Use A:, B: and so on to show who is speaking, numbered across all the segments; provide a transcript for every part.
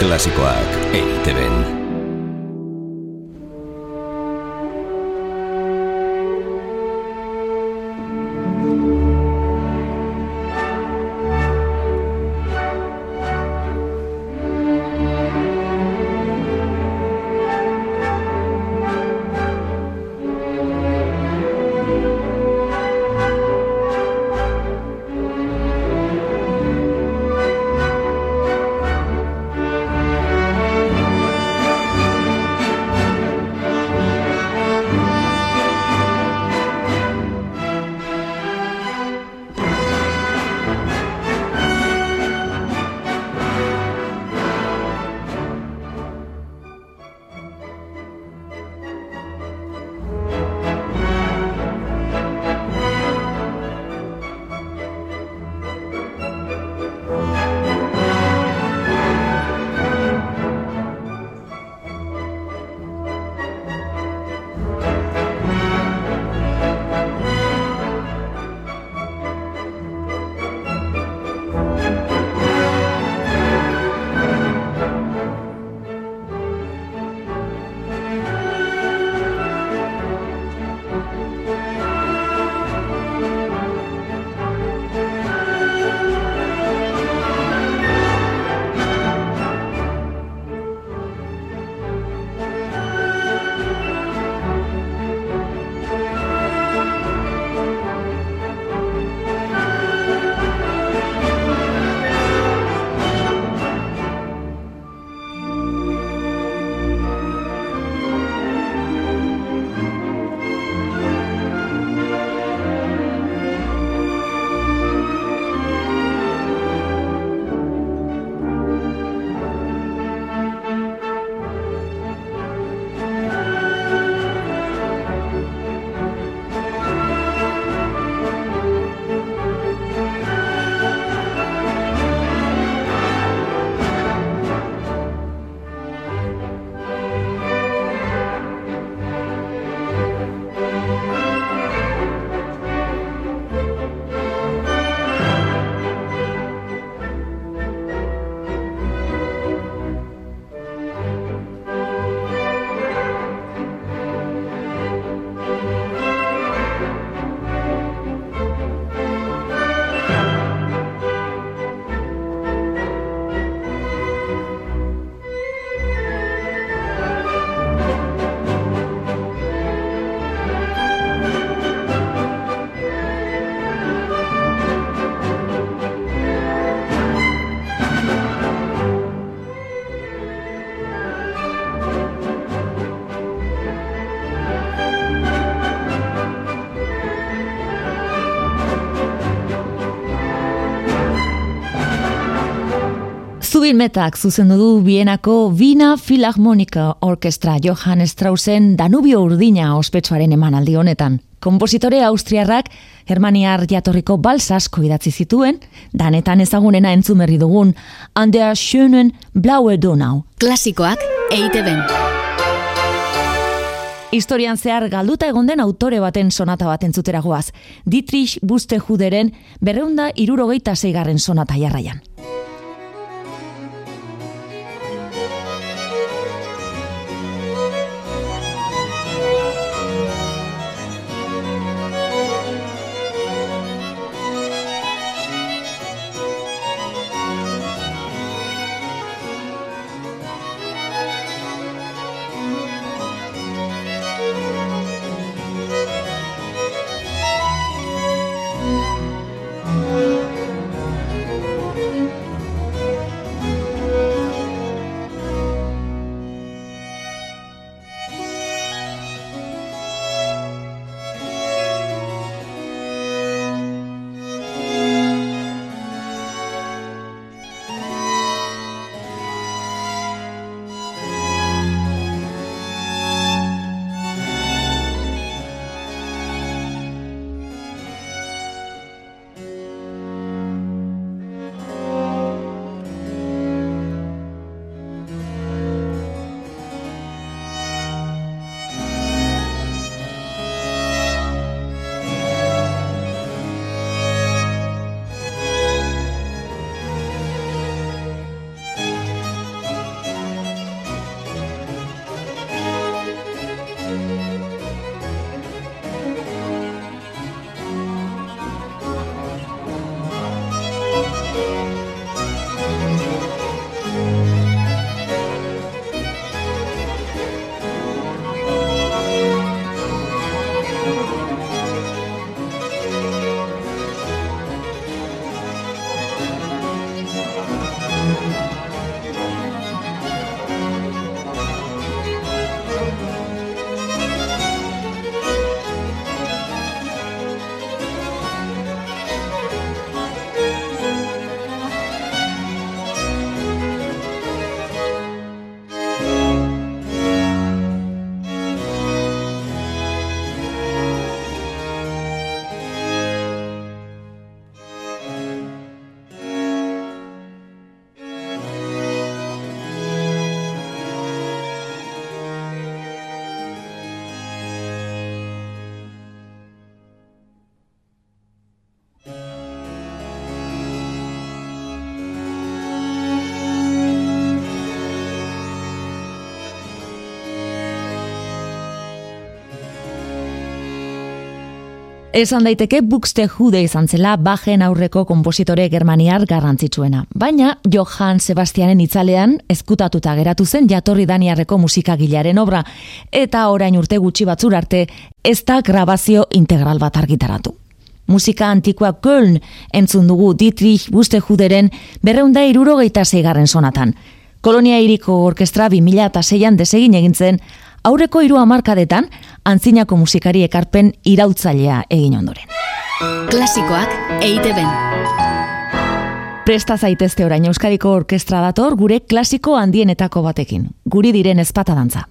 A: Klasikoak EITB-en.
B: Zubilmetak zuzendu du Bienako Vina Philharmonica Orkestra Johann Straussen Danubio Urdina ospetsuaren emanaldi honetan. Kompositore austriarrak Germaniar jatorriko balsasko idatzi zituen, danetan ezagunena entzumerri dugun, Andea Schönen Blaue Donau.
C: Klasikoak EITB.
B: Historian zehar galduta egon den autore baten sonata bat entzutera goaz. Dietrich Bustehuderen berreunda irurogeita zeigarren sonata jarraian. Esan daiteke Buxte Jude izan zela bajen aurreko kompositore germaniar garrantzitsuena. Baina Johann Sebastianen itzalean ezkutatuta geratu zen jatorri daniarreko musikagilaren obra, eta orain urte gutxi batzur arte ez da grabazio integral bat argitaratu. Musika antikoa Köln entzun dugu Dietrich Buxte Juderen berreunda irurogeita zeigarren sonatan. Kolonia iriko orkestra 2006an desegin egintzen, aurreko hiru hamarkadetan antzinako musikari ekarpen irautzailea egin ondoren.
C: Klasikoak EITB.
B: Presta zaitezte orain Euskadiko Orkestra dator gure klasiko handienetako batekin. Guri diren ezpata dantza.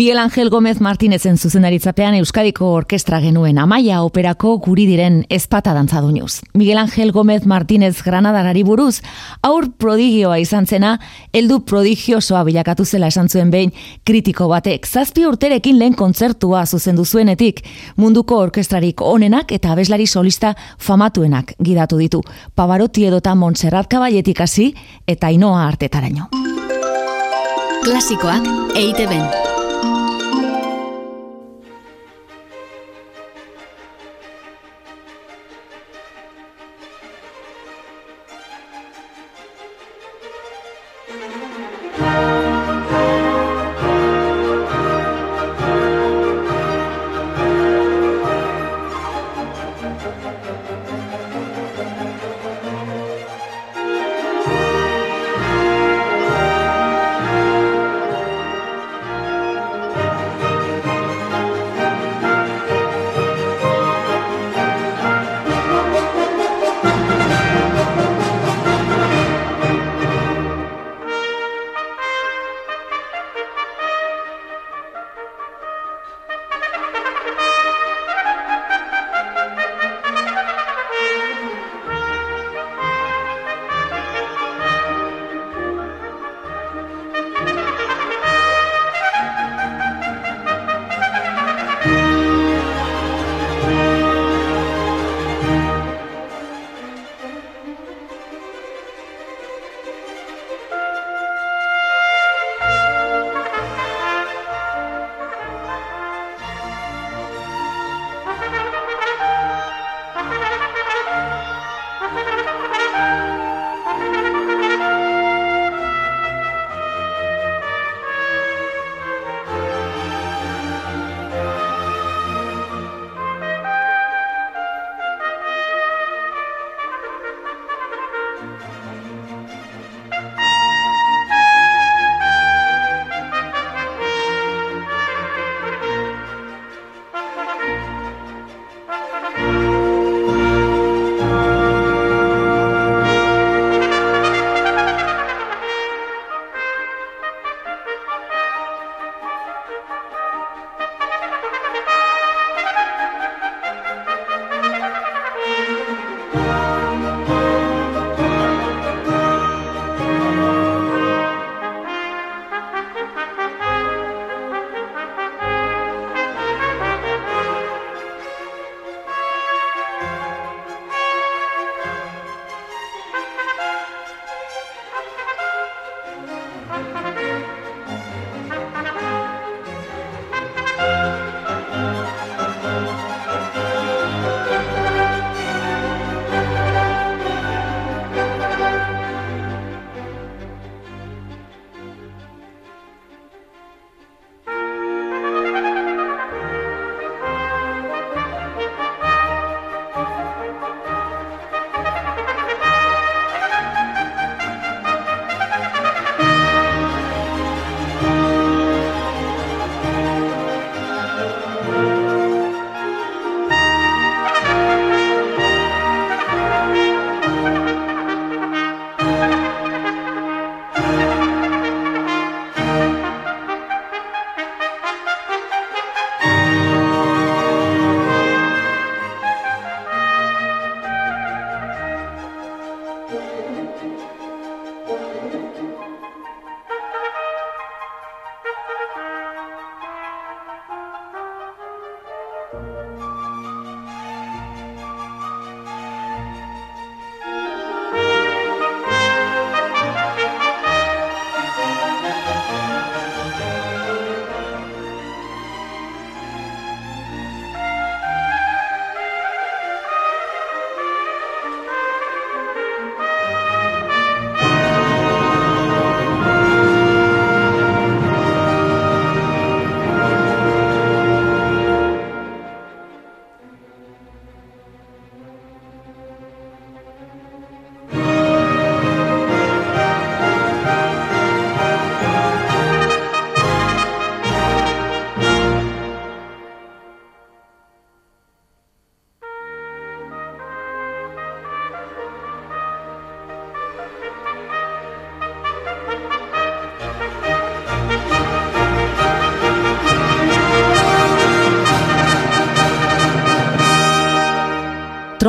B: Miguel Ángel Gómez Martínezen zuzendaritzapean Euskadiko Orkestra genuen amaia operako guri diren ezpata dantza Miguel Ángel Gómez Martínez Granadarari buruz, aur prodigioa izan zena, heldu prodigiosoa bilakatu zela esan zuen behin kritiko batek. Zazpi urterekin lehen kontzertua zuzendu zuenetik, munduko orkestrarik onenak eta abeslari solista famatuenak gidatu ditu. Pavarotti edota Montserrat Caballetik hasi eta inoa artetaraino.
C: Klasikoak EITB.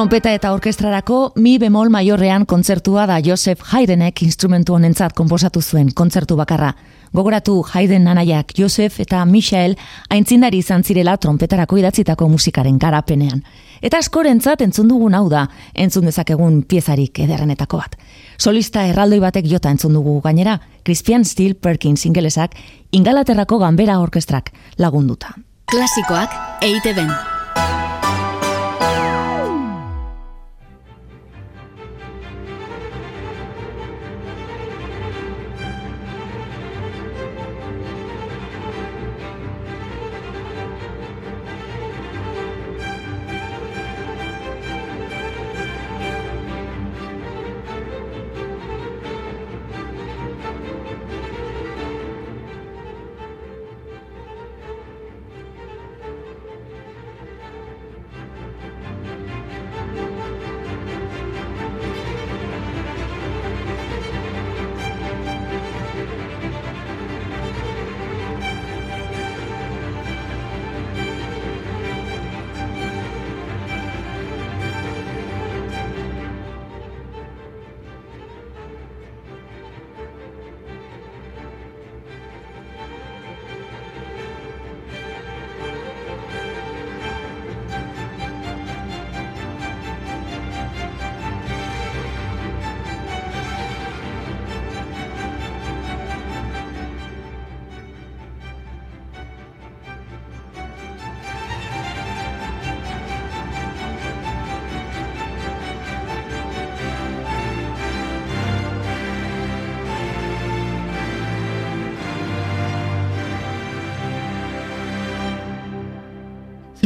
B: Trompeta eta orkestrarako mi bemol maiorrean kontzertua da Joseph Haydenek instrumentu honentzat konposatu zuen kontzertu bakarra. Gogoratu Hayden nanaiak Joseph eta Michael aintzindari izan zirela trompetarako idatzitako musikaren garapenean. Eta askorentzat entzun dugun hau da, entzun dezakegun piezarik ederrenetako bat. Solista erraldoi batek jota entzun dugu gainera, Christian Steel Perkins ingelesak Ingalaterrako ganbera orkestrak lagunduta.
C: Klasikoak eite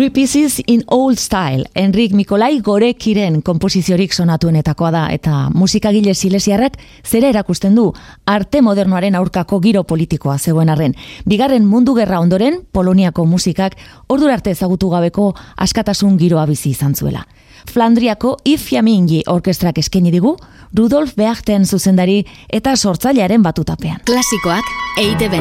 B: Three Pieces in Old Style, Enrik Mikolai Gorekiren komposiziorik sonatuenetakoa da, eta musikagile silesiarrak zere erakusten du, arte modernoaren aurkako giro politikoa zegoen arren. Bigarren mundu gerra ondoren, Poloniako musikak ordur arte ezagutu gabeko askatasun giroa bizi izan zuela. Flandriako Ifiamingi orkestrak eskaini digu, Rudolf Beachten zuzendari eta sortzailearen batutapean.
C: Klasikoak eite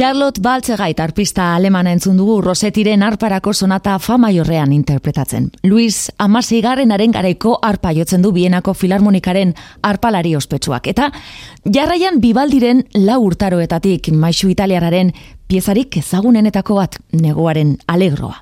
B: Charlotte Baltzegait arpista alemana entzun dugu Rosetiren arparako sonata famaiorrean interpretatzen. Luis Amasigarrenaren garaiko arpa jotzen du Bienako Filarmonikaren arpalari ospetsuak. Eta jarraian bibaldiren lau urtaroetatik maixu italiararen piezarik ezagunenetako bat neguaren alegroa.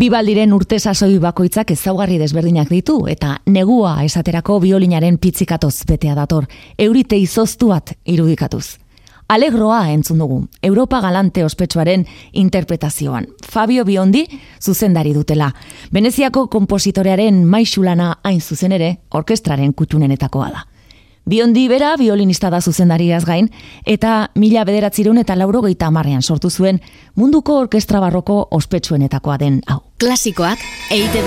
B: Bibaldiren urte sasoi bakoitzak ezaugarri desberdinak ditu eta negua esaterako biolinaren pitzikatoz betea dator, eurite izoztu bat irudikatuz. Alegroa entzun dugu, Europa Galante ospetsuaren interpretazioan. Fabio Biondi zuzendari dutela. Veneziako kompositorearen maixulana hain zuzen ere, orkestraren kutunenetakoa da. Biondi bera violinista da zuzendariaz gain, eta mila bederatzirun eta lauro amarrean sortu zuen munduko orkestra barroko ospetsuenetakoa den hau.
C: Klasikoak eite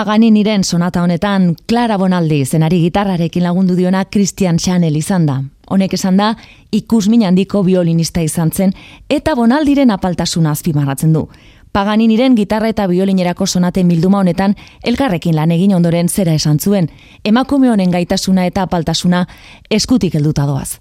B: Paganiniren sonata honetan Clara Bonaldi zenari gitarrarekin lagundu diona Christian Chanel izan da. Honek esan da, ikusmin handiko violinista izan zen eta Bonaldiren apaltasuna azpimarratzen du. Paganiniren gitarra eta biolinerako sonate bilduma honetan elkarrekin lan egin ondoren zera esan zuen, emakume honen gaitasuna eta apaltasuna eskutik helduta doaz.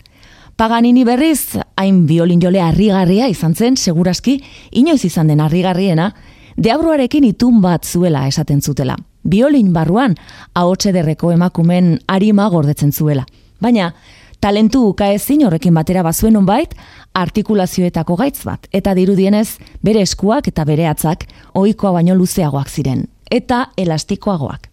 B: Paganini berriz, hain biolin jole harrigarria izan zen, seguraski, inoiz izan den harrigarriena, deabruarekin itun bat zuela esaten zutela. Biolin barruan, ahotse derreko emakumen arima gordetzen zuela. Baina, talentu ukaezin horrekin batera bazuen onbait, artikulazioetako gaitz bat, eta dirudienez, bere eskuak eta bere atzak, ohikoa baino luzeagoak ziren, eta elastikoagoak.